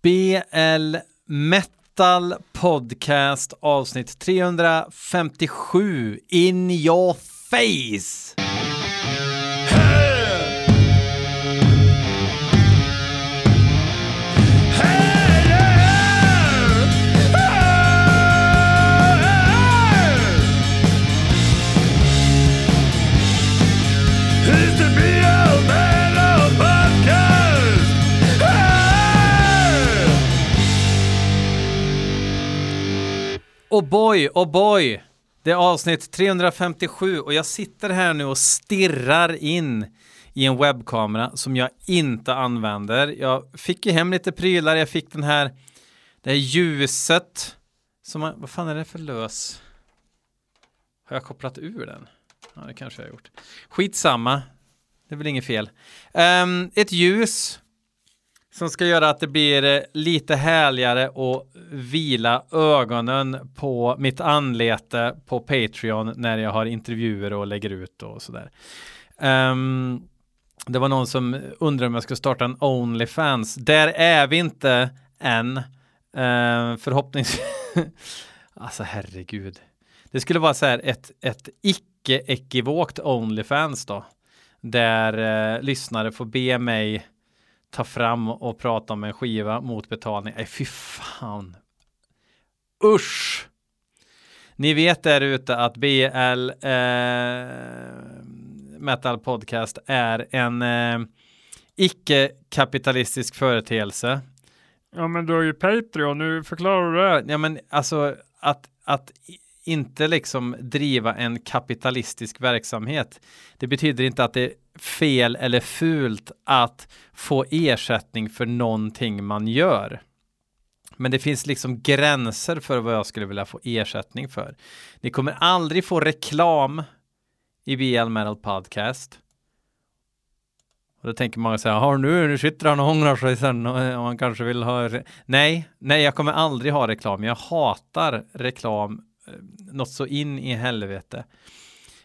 BL Metal Podcast avsnitt 357 In your face. Oh boy, oh boy, det är avsnitt 357 och jag sitter här nu och stirrar in i en webbkamera som jag inte använder. Jag fick ju hem lite prylar, jag fick den här, det här ljuset som, man, vad fan är det för lös? Har jag kopplat ur den? Ja, det kanske jag har gjort. Skitsamma, det är väl inget fel. Um, ett ljus som ska göra att det blir eh, lite härligare att vila ögonen på mitt anlete på Patreon när jag har intervjuer och lägger ut och sådär. Um, det var någon som undrade om jag skulle starta en Onlyfans. Där är vi inte än. Ehm, uh, förhoppningsvis. alltså herregud. Det skulle vara så här ett, ett icke-ekivokt Onlyfans då. Där uh, lyssnare får be mig ta fram och prata om en skiva mot betalning. Nej, fy fan. Usch! Ni vet där ute att BL eh, Metal Podcast är en eh, icke-kapitalistisk företeelse. Ja, men du har ju Patreon, nu förklarar du det. Ja, men alltså att, att inte liksom driva en kapitalistisk verksamhet. Det betyder inte att det är fel eller fult att få ersättning för någonting man gör. Men det finns liksom gränser för vad jag skulle vilja få ersättning för. Ni kommer aldrig få reklam i BL Metal Podcast. Och då tänker man säga, har nu, nu sitter han och ångrar sig sen och eh, man kanske vill ha... Nej, nej, jag kommer aldrig ha reklam. Jag hatar reklam Eh, något så in i helvete.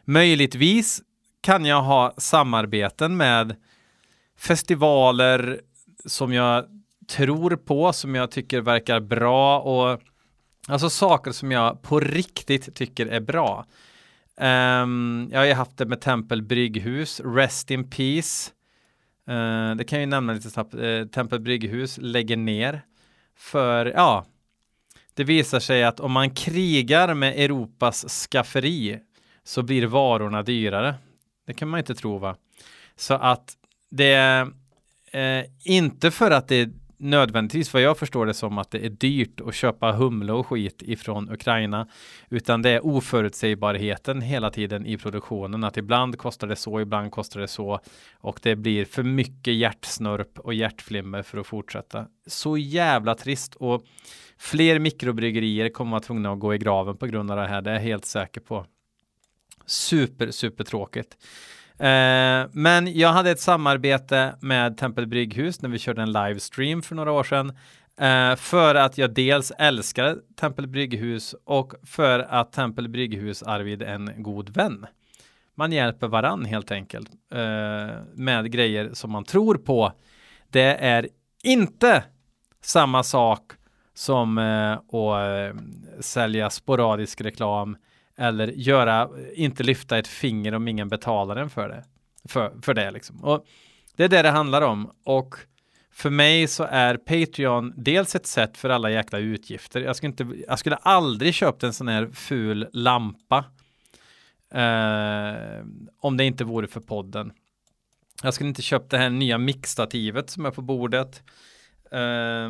Möjligtvis kan jag ha samarbeten med festivaler som jag tror på, som jag tycker verkar bra och alltså saker som jag på riktigt tycker är bra. Um, jag har ju haft det med Tempel Brygghus, Rest in Peace. Uh, det kan jag ju nämna lite snabbt. Uh, Tempel Brygghus lägger ner för, ja, det visar sig att om man krigar med Europas skafferi så blir varorna dyrare. Det kan man inte tro va? Så att det är eh, inte för att det är nödvändigtvis vad jag förstår det som att det är dyrt att köpa humle och skit ifrån Ukraina utan det är oförutsägbarheten hela tiden i produktionen att ibland kostar det så, ibland kostar det så och det blir för mycket hjärtsnörp och hjärtflimmer för att fortsätta. Så jävla trist och Fler mikrobryggerier kommer vara tvungna att gå i graven på grund av det här. Det är jag helt säker på. Super, super tråkigt. Eh, men jag hade ett samarbete med Tempel Brygghus när vi körde en livestream för några år sedan. Eh, för att jag dels älskar Tempel Brygghus och för att Tempel Brygghus Arvid är en god vän. Man hjälper varann helt enkelt eh, med grejer som man tror på. Det är inte samma sak som eh, att eh, sälja sporadisk reklam eller göra, inte lyfta ett finger om ingen betalar en för det. För, för det liksom. Och det är det det handlar om. Och för mig så är Patreon dels ett sätt för alla jäkla utgifter. Jag skulle, inte, jag skulle aldrig köpt en sån här ful lampa eh, om det inte vore för podden. Jag skulle inte köpt det här nya mixstativet som är på bordet Eh,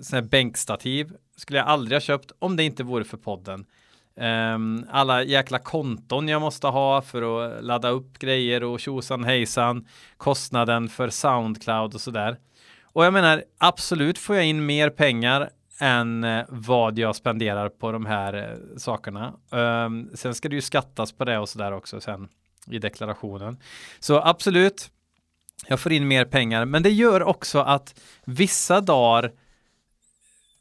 sån här bänkstativ skulle jag aldrig ha köpt om det inte vore för podden. Um, alla jäkla konton jag måste ha för att ladda upp grejer och tjosan hejsan. Kostnaden för Soundcloud och sådär. Och jag menar absolut får jag in mer pengar än eh, vad jag spenderar på de här eh, sakerna. Um, sen ska det ju skattas på det och sådär också sen i deklarationen. Så absolut, jag får in mer pengar, men det gör också att vissa dagar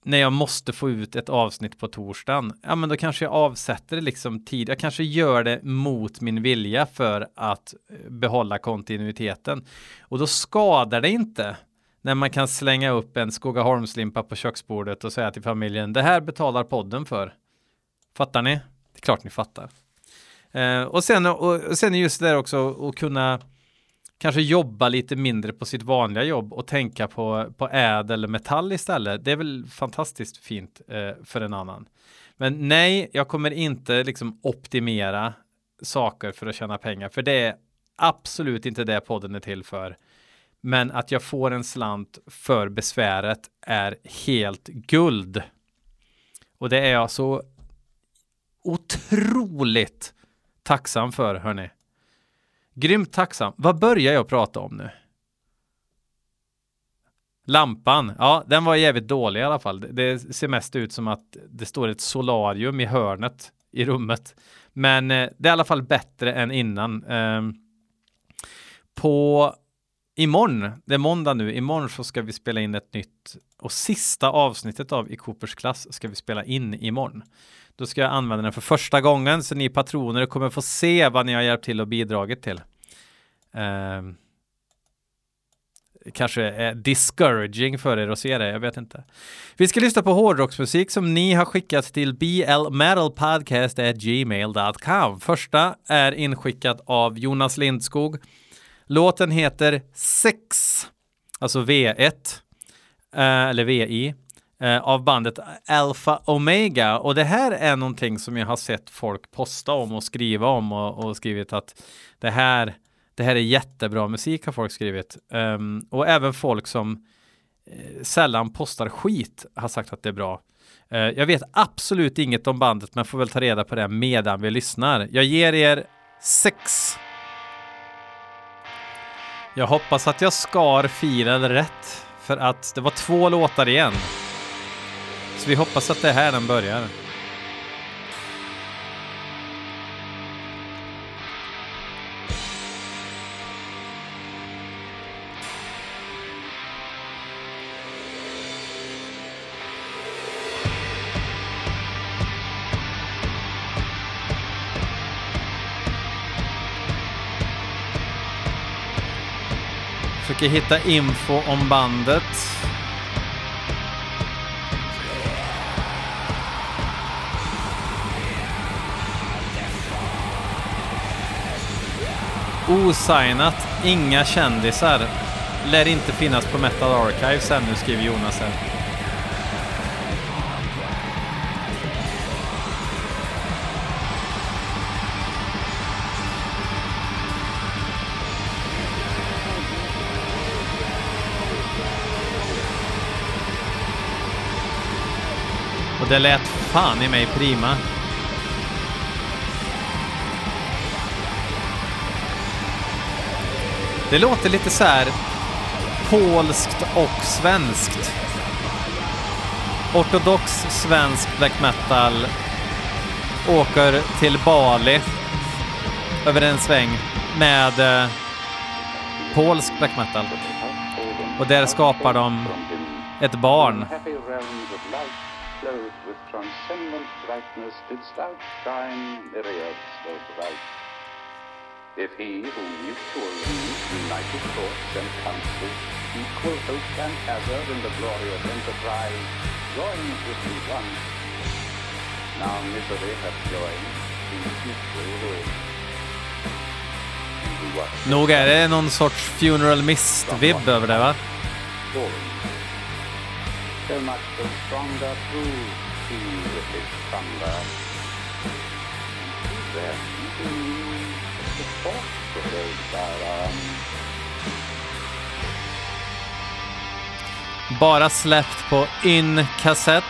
när jag måste få ut ett avsnitt på torsdagen, ja men då kanske jag avsätter liksom tid. Jag kanske gör det mot min vilja för att eh, behålla kontinuiteten. Och då skadar det inte när man kan slänga upp en Skogaholmslimpa på köksbordet och säga till familjen det här betalar podden för. Fattar ni? Det är klart ni fattar. Eh, och, sen, och, och sen just det där också att kunna kanske jobba lite mindre på sitt vanliga jobb och tänka på, på ädel metall istället. Det är väl fantastiskt fint eh, för en annan. Men nej, jag kommer inte liksom optimera saker för att tjäna pengar, för det är absolut inte det podden är till för. Men att jag får en slant för besväret är helt guld. Och det är jag så otroligt tacksam för, hörni. Grymt tacksam. Vad börjar jag prata om nu? Lampan, ja den var jävligt dålig i alla fall. Det ser mest ut som att det står ett solarium i hörnet i rummet. Men eh, det är i alla fall bättre än innan. Eh, på imorgon, det är måndag nu, imorgon så ska vi spela in ett nytt och sista avsnittet av I Coopers klass ska vi spela in imorgon. Då ska jag använda den för första gången så ni patroner kommer få se vad ni har hjälpt till och bidragit till. Eh, kanske är discouraging för er att se det, jag vet inte. Vi ska lyssna på hårdrocksmusik som ni har skickat till blmetalpodcast.gmail.com. Första är inskickat av Jonas Lindskog. Låten heter Sex, alltså V1, eh, eller VI, Eh, av bandet Alpha Omega. Och det här är någonting som jag har sett folk posta om och skriva om och, och skrivit att det här det här är jättebra musik har folk skrivit. Um, och även folk som eh, sällan postar skit har sagt att det är bra. Uh, jag vet absolut inget om bandet men får väl ta reda på det medan vi lyssnar. Jag ger er sex. Jag hoppas att jag skar filen rätt för att det var två låtar igen. Så vi hoppas att det är här den börjar. Försöker hitta info om bandet. Osignat, inga kändisar. Lär inte finnas på Metal Archives ännu, skriver Jonas här. Och det lät fan i mig prima. Det låter lite så här polskt och svenskt. Ortodox svensk black metal åker till Bali över en sväng med eh, polsk black metal. Och där skapar de ett barn If he who used to mutually united thoughts and counsels, equal hope oh, and hazard in the glorious enterprise, joins with me once, now misery hath joined in mutual ruin. Nog är det någon sorts funeral mist-vibb över det va? so much the stronger through he with his thunder. And Bara släppt på in-kassett.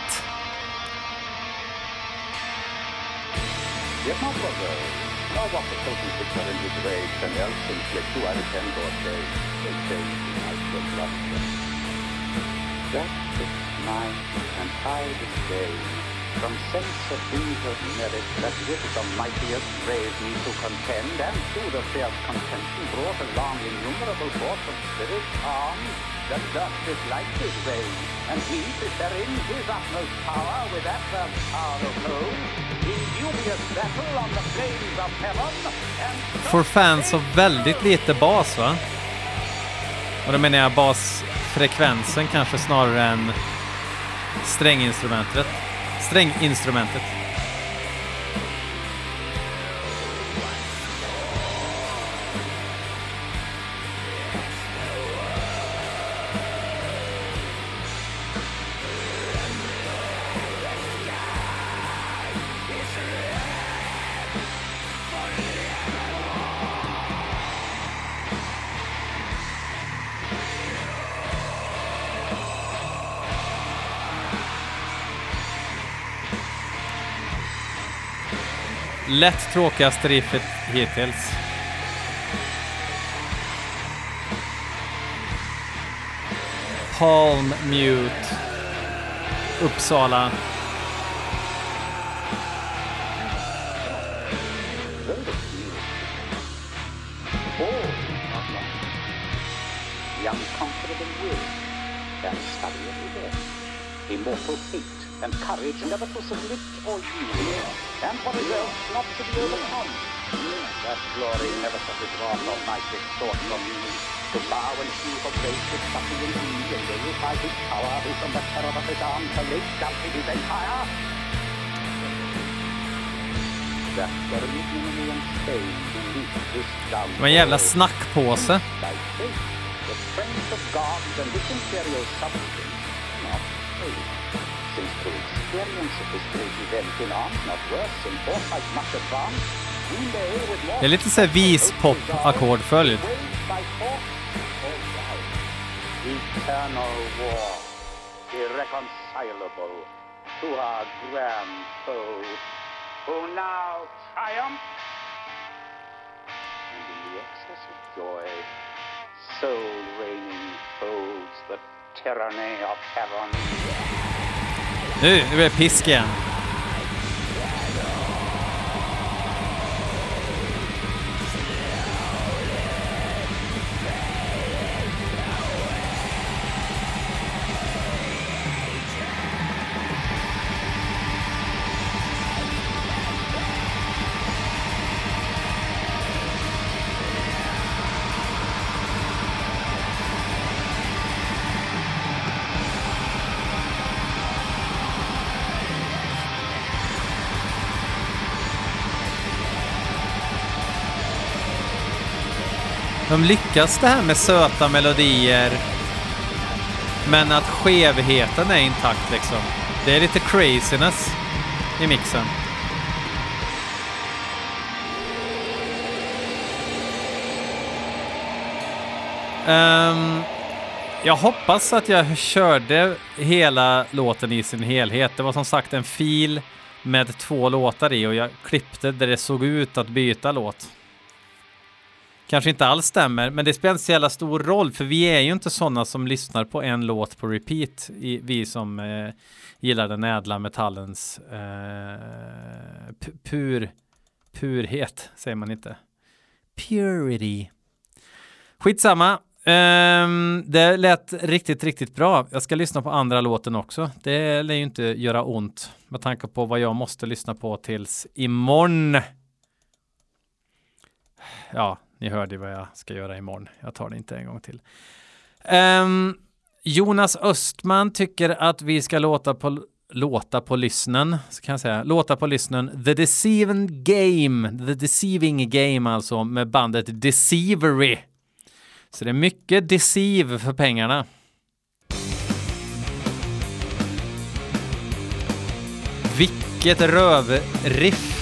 Justice mine and high. From sense of injured merit that with the mightiest raised me to contend, and through the fierce contention brought along innumerable force of spirit armed, that justice like his reign, and he to share in his utmost power with adverse power of home, in dubious battle on the flames of heaven, and... For fans av väldigt lite bas va? Och då menar jag bas frekvensen kanske snarare än stränginstrumentet. Stränginstrumentet. Lätt tråkigaste riffet hittills. Palm Mute. Uppsala. Immortal feet and courage never to submit or yield, and for results not to be overcome. That glory never shall withdraw from my thought from me. To bow and see for grace with suffering in thee, and glorify his power, who from the terror of his arm shall lay down his empire. That very enemy and stain beneath this down. Det var en jävla snackpåse. By faith, the strength of God and this imperial substance. Since to experience of this great event in arms not worse and foresight much advanced, we may with more Det är lite så här vispop-ackordföljd. by force or right. Eternal war, irreconcilable to our grand foe, who now triumph. And in the excess of joy, soul reigning holds the tyranny of heaven. Nu, nu blir det pisk igen. De lyckas det här med söta melodier. Men att skevheten är intakt liksom. Det är lite craziness i mixen. Um, jag hoppas att jag körde hela låten i sin helhet. Det var som sagt en fil med två låtar i och jag klippte där det såg ut att byta låt kanske inte alls stämmer, men det spelar inte så jävla stor roll, för vi är ju inte sådana som lyssnar på en låt på repeat, i, vi som eh, gillar den ädla metallens eh, pur, purhet, säger man inte. Purity. Skitsamma. Um, det lät riktigt, riktigt bra. Jag ska lyssna på andra låten också. Det lär ju inte göra ont med tanke på vad jag måste lyssna på tills imorgon. Ja, ni hörde vad jag ska göra imorgon. Jag tar det inte en gång till. Um, Jonas Östman tycker att vi ska låta på låta på lyssnen, så kan jag säga. Låta på lyssnen. The Deceiving Game, The Deceiving Game alltså med bandet Deceivery. Så det är mycket deceive för pengarna. Vilket rövriff.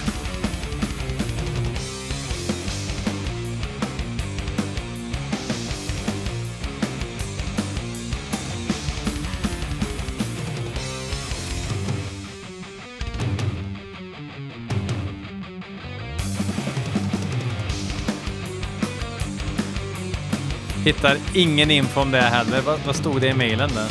Hittar ingen info om det heller. Vad, vad stod det i mejlen där?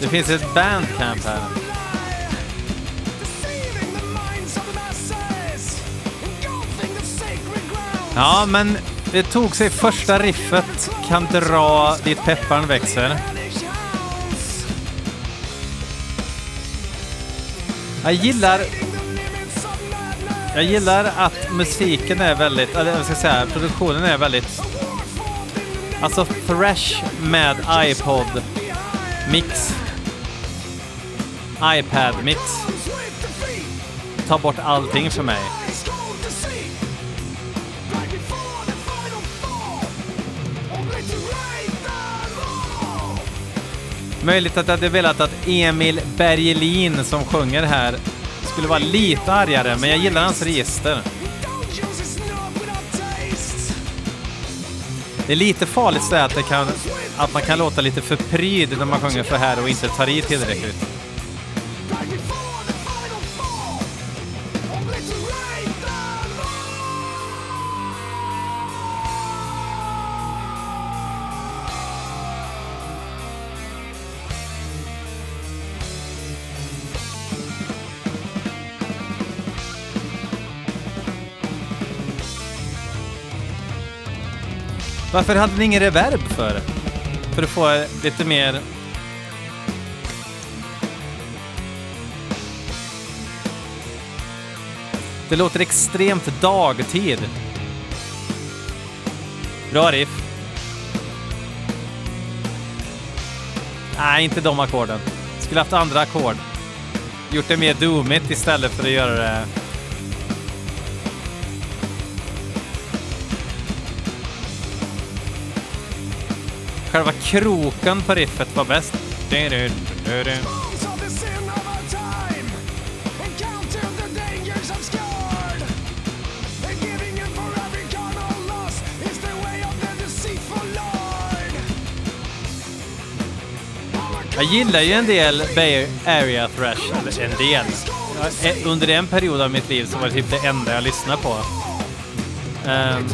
Det finns ett bandcamp här. Ja, men det tog sig första riffet kan dra dit pepparn växer. Jag gillar. Jag gillar att musiken är väldigt, eller jag ska säga, produktionen är väldigt, alltså fresh med iPod mix. iPad mix. Ta bort allting för mig. Möjligt att jag hade velat att Emil Bergelin som sjunger här skulle vara lite argare, men jag gillar hans register. Det är lite farligt så att, det kan, att man kan låta lite för pryd när man sjunger så här och inte tar i tillräckligt. Varför hade ni ingen reverb för? För att få lite mer... Det låter extremt dagtid. Bra riff. Nej, inte de ackorden. Skulle haft andra ackord. Gjort det mer doomigt istället för att göra det... Själva kroken på riffet var bäst. Jag gillar ju en del Bay Area Thrash, eller en del. Under en period av mitt liv så var det typ det enda jag lyssnade på. Um,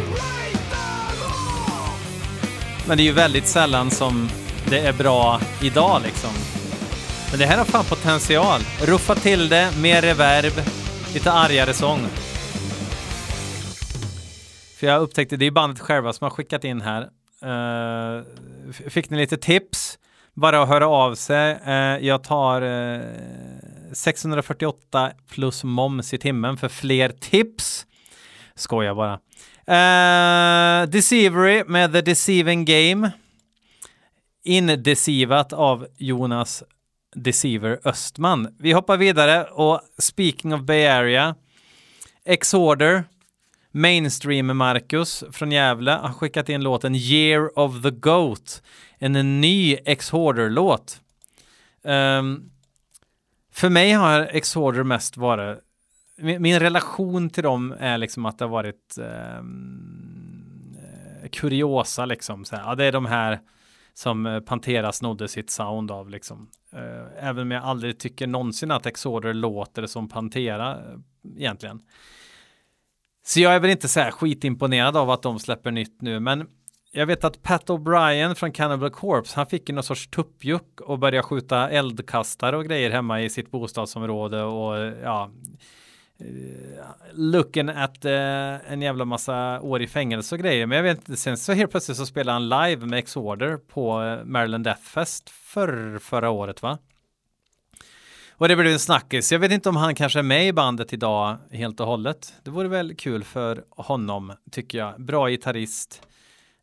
men det är ju väldigt sällan som det är bra idag liksom. Men det här har fan potential. Ruffa till det, mer reverb, lite argare sång. För jag upptäckte, det är bandet själva som har skickat in här. Uh, fick ni lite tips? Bara att höra av sig. Uh, jag tar eh, uh, 648 plus moms i timmen för fler tips. Skojar bara. Uh, Deceivery med The Deceiving Game. Indecivat av Jonas Deceiver Östman. Vi hoppar vidare och speaking of Bay Area. Exorder. Mainstream Marcus från Gävle har skickat in låten Year of the Goat. En ny Exorder-låt. Um, ehm, för mig har Exorder mest varit min, min relation till dem är liksom att det har varit eh, eh kuriosa liksom. Så här, ja, det är de här som eh, Pantera snodde sitt sound av liksom. Eh, även om jag aldrig tycker någonsin att Exorder låter som Pantera eh, egentligen. Så jag är väl inte så här skitimponerad av att de släpper nytt nu, men jag vet att Pat O'Brien från Cannibal Corpse, han fick ju någon sorts tuppjuck och började skjuta eldkastare och grejer hemma i sitt bostadsområde och ja, Eh, looking at eh, en jävla massa år i fängelse och grejer. Men jag vet inte, sen så helt plötsligt så spelade han live med Exorder på eh, Maryland Death Fest för, förra året va? Och det blev en snackis. Jag vet inte om han kanske är med i bandet idag helt och hållet. Det vore väl kul för honom tycker jag. Bra gitarrist.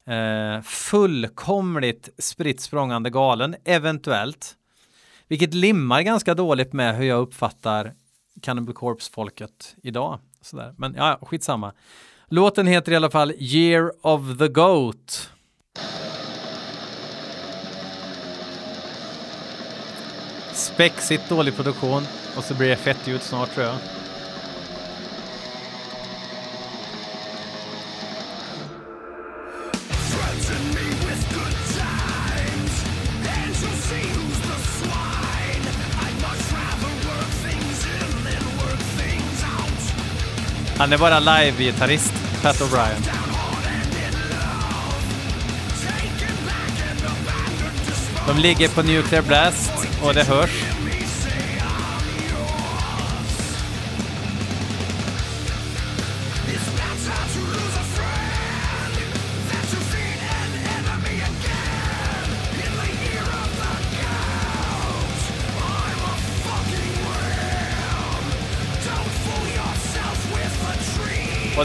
Eh, fullkomligt spritt språngande galen, eventuellt. Vilket limmar ganska dåligt med hur jag uppfattar Cannibal Corpse-folket idag. Sådär. Men ja, skitsamma. Låten heter i alla fall Year of the Goat. Spexigt dålig produktion och så blir det fett ut snart tror jag. Han är bara live-gitarrist, Pat O'Brien. De ligger på Nuclear Blast och det hörs.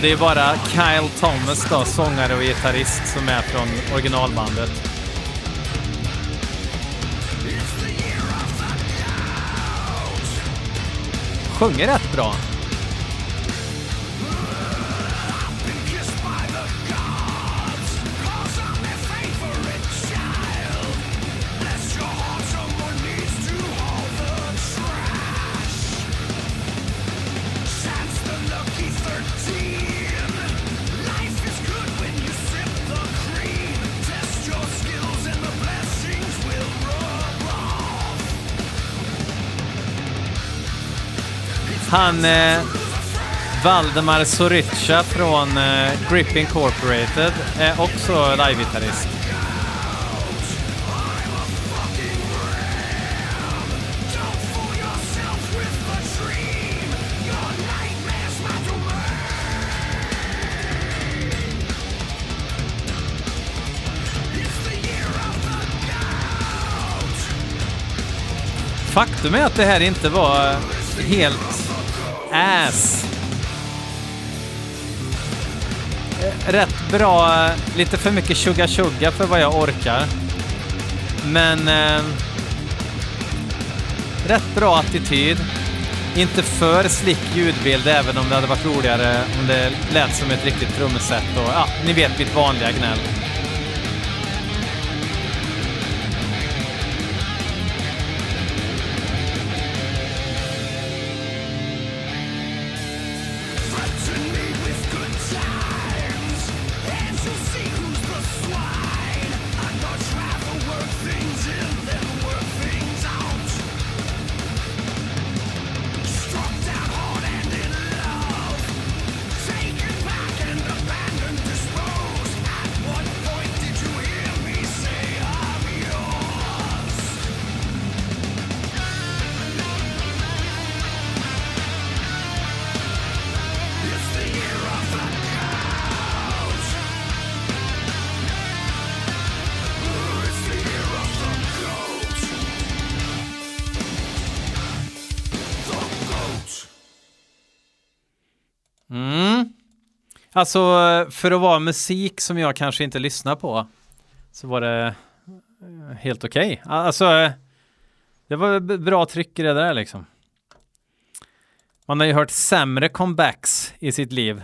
Det är bara Kyle Thomas då, sångare och gitarrist som är från originalbandet. Sjunger rätt bra. Han eh, Valdemar Sorica från eh, Grip Incorporated är också livegitarrist. Faktum är att det här inte var eh, helt ass. Rätt bra, eh, lite för mycket tjugga tjugga för vad jag orkar. Men eh, rätt bra attityd. Inte för slick ljudbild även om det hade varit roligare om det lät som ett riktigt trumset och ja, ni vet mitt vanliga gnäll. Alltså, för att vara musik som jag kanske inte lyssnar på så var det eh, helt okej. Alltså, det var bra tryck i det där liksom. Man har ju hört sämre comebacks i sitt liv.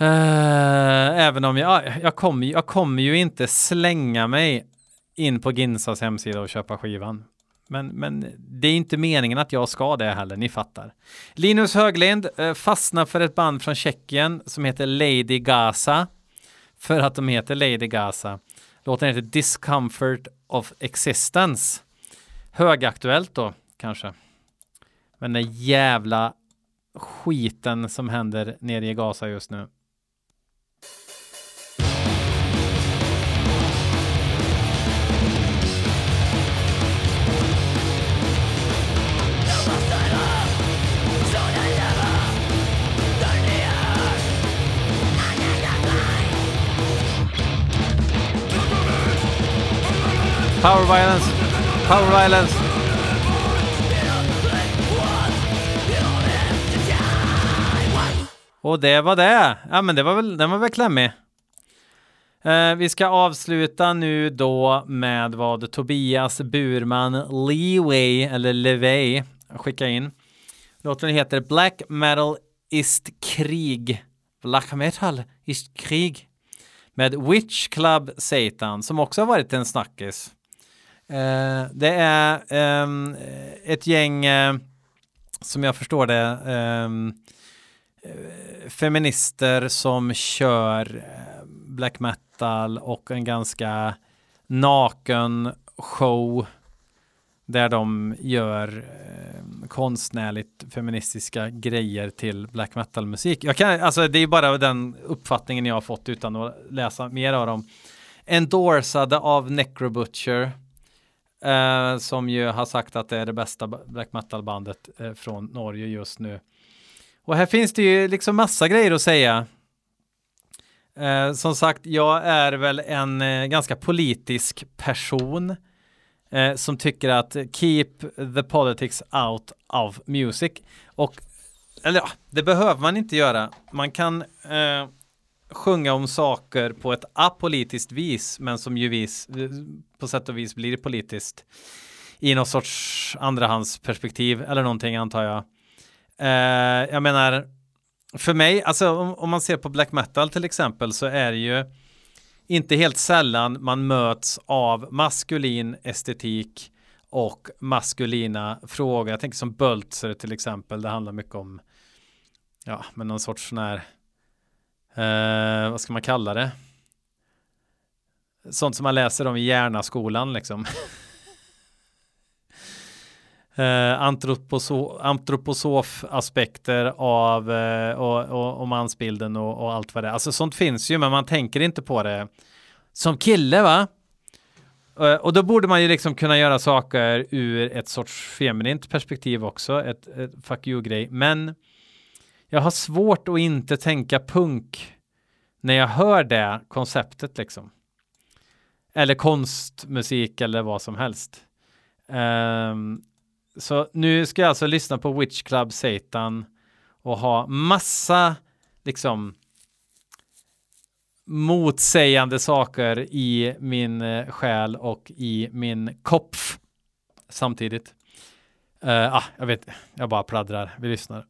Eh, även om jag, jag kommer jag kommer ju inte slänga mig in på Ginsas hemsida och köpa skivan. Men, men det är inte meningen att jag ska det heller, ni fattar. Linus Höglind eh, fastnar för ett band från Tjeckien som heter Lady Gaza. För att de heter Lady Gaza. Låten heter Discomfort of Existence. Högaktuellt då, kanske. Men den jävla skiten som händer nere i Gaza just nu. Power violence. Power violence. Och det var det. Ja, men det var väl, den var väl klämmig. Eh, vi ska avsluta nu då med vad Tobias Burman Leeway, eller Levey, skickar in. Låten heter Black Metal ist Krig. Black Metal ist Krig. Med Witch Club Satan, som också har varit en snackis. Eh, det är ehm, ett gäng, eh, som jag förstår det, ehm, eh, feminister som kör eh, black metal och en ganska naken show där de gör eh, konstnärligt feministiska grejer till black metal musik. Jag kan, alltså det är bara den uppfattningen jag har fått utan att läsa mer av dem. Endorsade av Necrobutcher eh, som ju har sagt att det är det bästa black metal bandet eh, från Norge just nu. Och här finns det ju liksom massa grejer att säga. Eh, som sagt, jag är väl en eh, ganska politisk person eh, som tycker att keep the politics out of music. Och eller ja, det behöver man inte göra. Man kan eh, sjunga om saker på ett apolitiskt vis, men som ju vis, på sätt och vis blir politiskt i någon sorts andrahandsperspektiv eller någonting antar jag. Eh, jag menar, för mig, alltså om, om, man ser på black metal till exempel så är det ju inte helt sällan man möts av maskulin estetik och maskulina frågor. Jag tänker som Böltzer till exempel. Det handlar mycket om ja, men någon sorts sån här eh, vad ska man kalla det? Sånt som man läser om i Järnaskolan liksom. eh, antroposo antroposof-aspekter av eh, och, och, och mansbilden och, och, allt vad det är. Alltså sånt finns ju, men man tänker inte på det som kille, va? Eh, och då borde man ju liksom kunna göra saker ur ett sorts feminint perspektiv också, ett, ett fuck you-grej. Men jag har svårt att inte tänka punk när jag hör det konceptet liksom. Eller konstmusik eller vad som helst. Um, så nu ska jag alltså lyssna på Witch Club Satan och ha massa liksom motsägande saker i min eh, själ och i min kopf samtidigt. Uh, ah, jag vet, jag bara pladdrar. Vi lyssnar.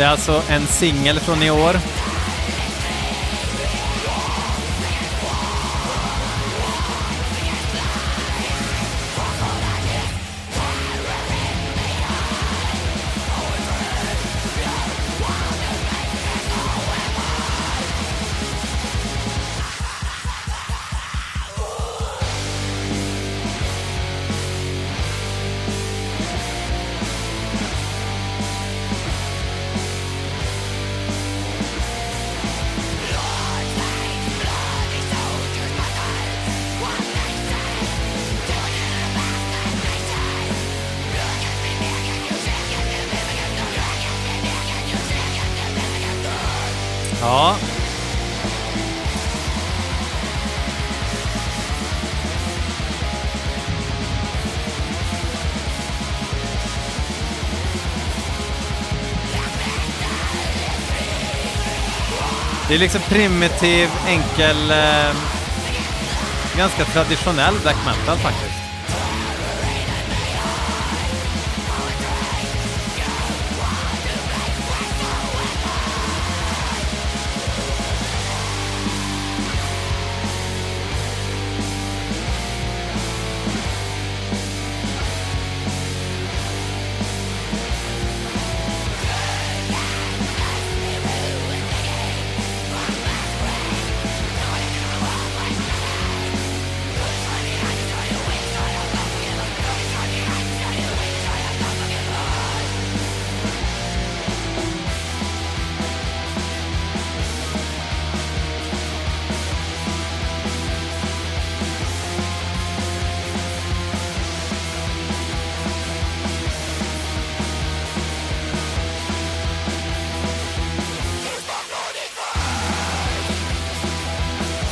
Det är alltså en singel från i år. Det är liksom primitiv, enkel, eh, ganska traditionell black metal faktiskt.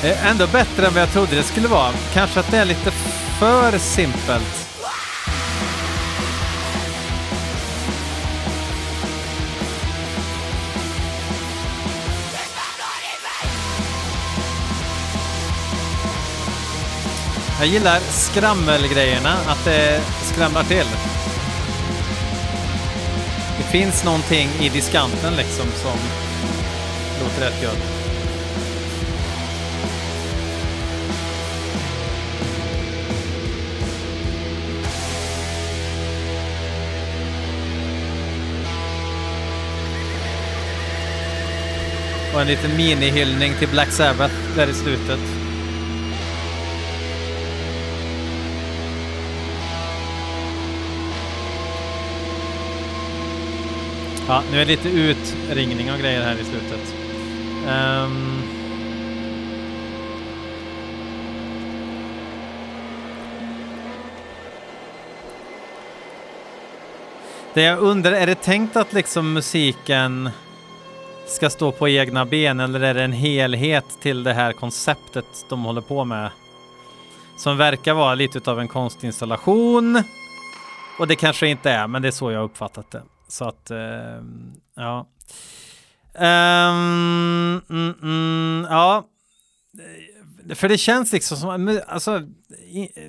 Eh, ändå bättre än vad jag trodde det skulle vara. Kanske att det är lite för simpelt. Jag gillar skrammelgrejerna, att det skramlar till. Det finns någonting i diskanten liksom som låter rätt gött. Och en liten minihyllning till Black Sabbath där i slutet. Ja, nu är det lite utringning och grejer här i slutet. Um... Det jag undrar, är det tänkt att liksom musiken ska stå på egna ben eller är det en helhet till det här konceptet de håller på med? Som verkar vara lite av en konstinstallation. Och det kanske inte är, men det är så jag uppfattat det. Så att, eh, ja. Um, mm, mm, ja. För det känns liksom som, alltså,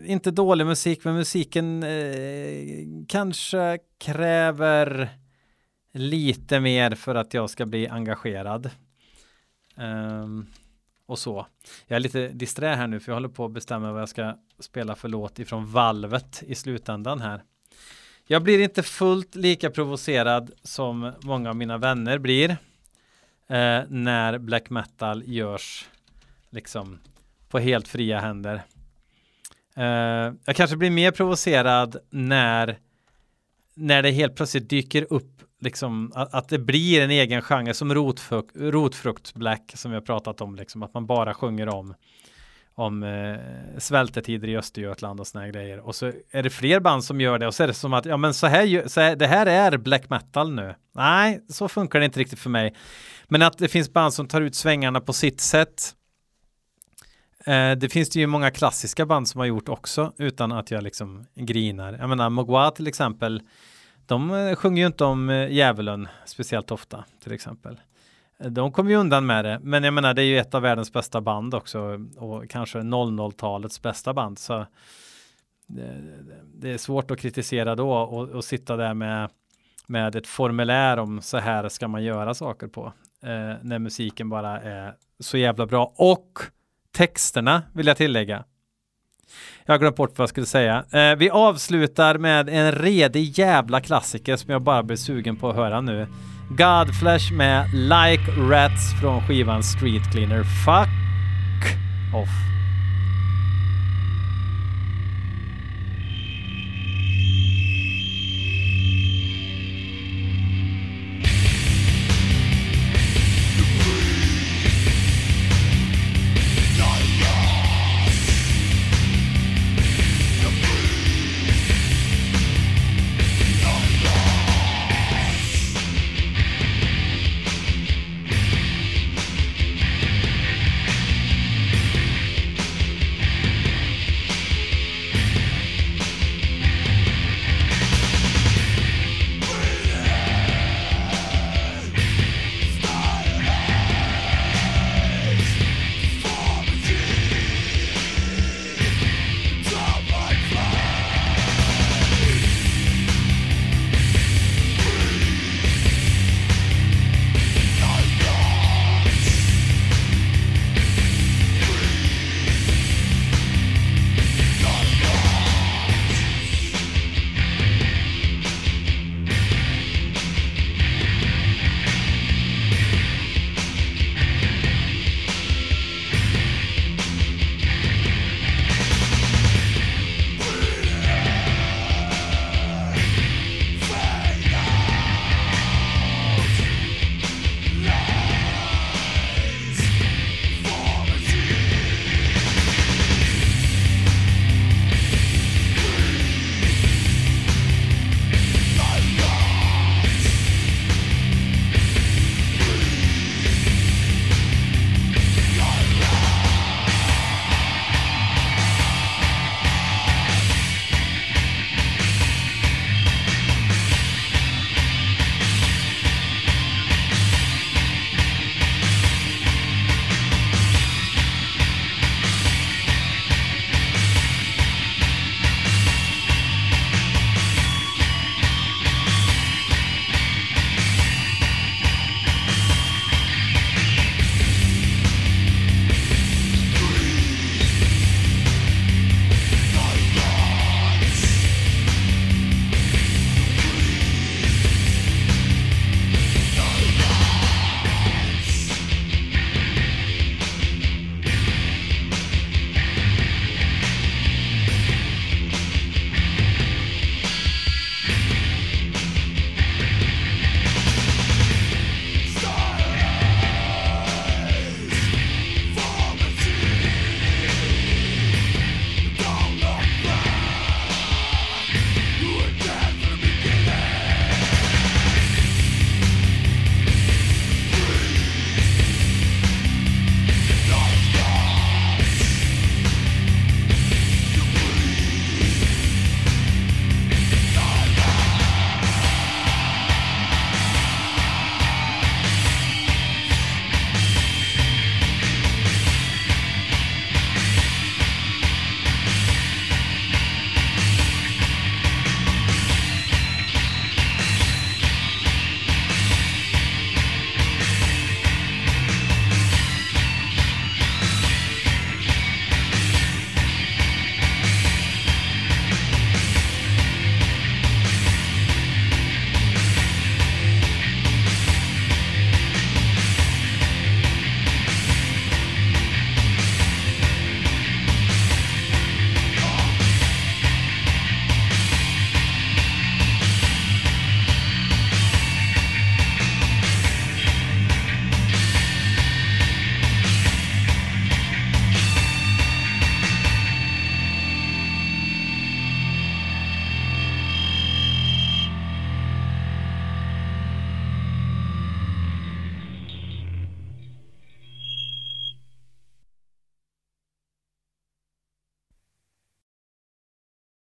inte dålig musik, men musiken eh, kanske kräver lite mer för att jag ska bli engagerad. Um, och så. Jag är lite disträ här nu för jag håller på att bestämma vad jag ska spela för låt ifrån valvet i slutändan här. Jag blir inte fullt lika provocerad som många av mina vänner blir eh, när black metal görs liksom på helt fria händer. Eh, jag kanske blir mer provocerad när när det helt plötsligt dyker upp liksom att, att det blir en egen genre som rotfrukt, rotfrukt black som vi har pratat om liksom att man bara sjunger om om eh, svältetider i Östergötland och såna här grejer och så är det fler band som gör det och så är det som att ja men så här, så här det här är black metal nu. Nej, så funkar det inte riktigt för mig. Men att det finns band som tar ut svängarna på sitt sätt. Eh, det finns det ju många klassiska band som har gjort också utan att jag liksom grinar. Jag menar Mogwa till exempel. De eh, sjunger ju inte om eh, djävulen speciellt ofta till exempel. Eh, de kommer ju undan med det, men jag menar det är ju ett av världens bästa band också och kanske 00-talets bästa band. Så det, det är svårt att kritisera då och, och sitta där med, med ett formulär om så här ska man göra saker på. Eh, när musiken bara är så jävla bra och texterna vill jag tillägga. Jag har glömt bort vad jag skulle säga. Eh, vi avslutar med en redig jävla klassiker som jag bara blir sugen på att höra nu. Godflesh med Like Rats från skivan Street Cleaner. Fuck off.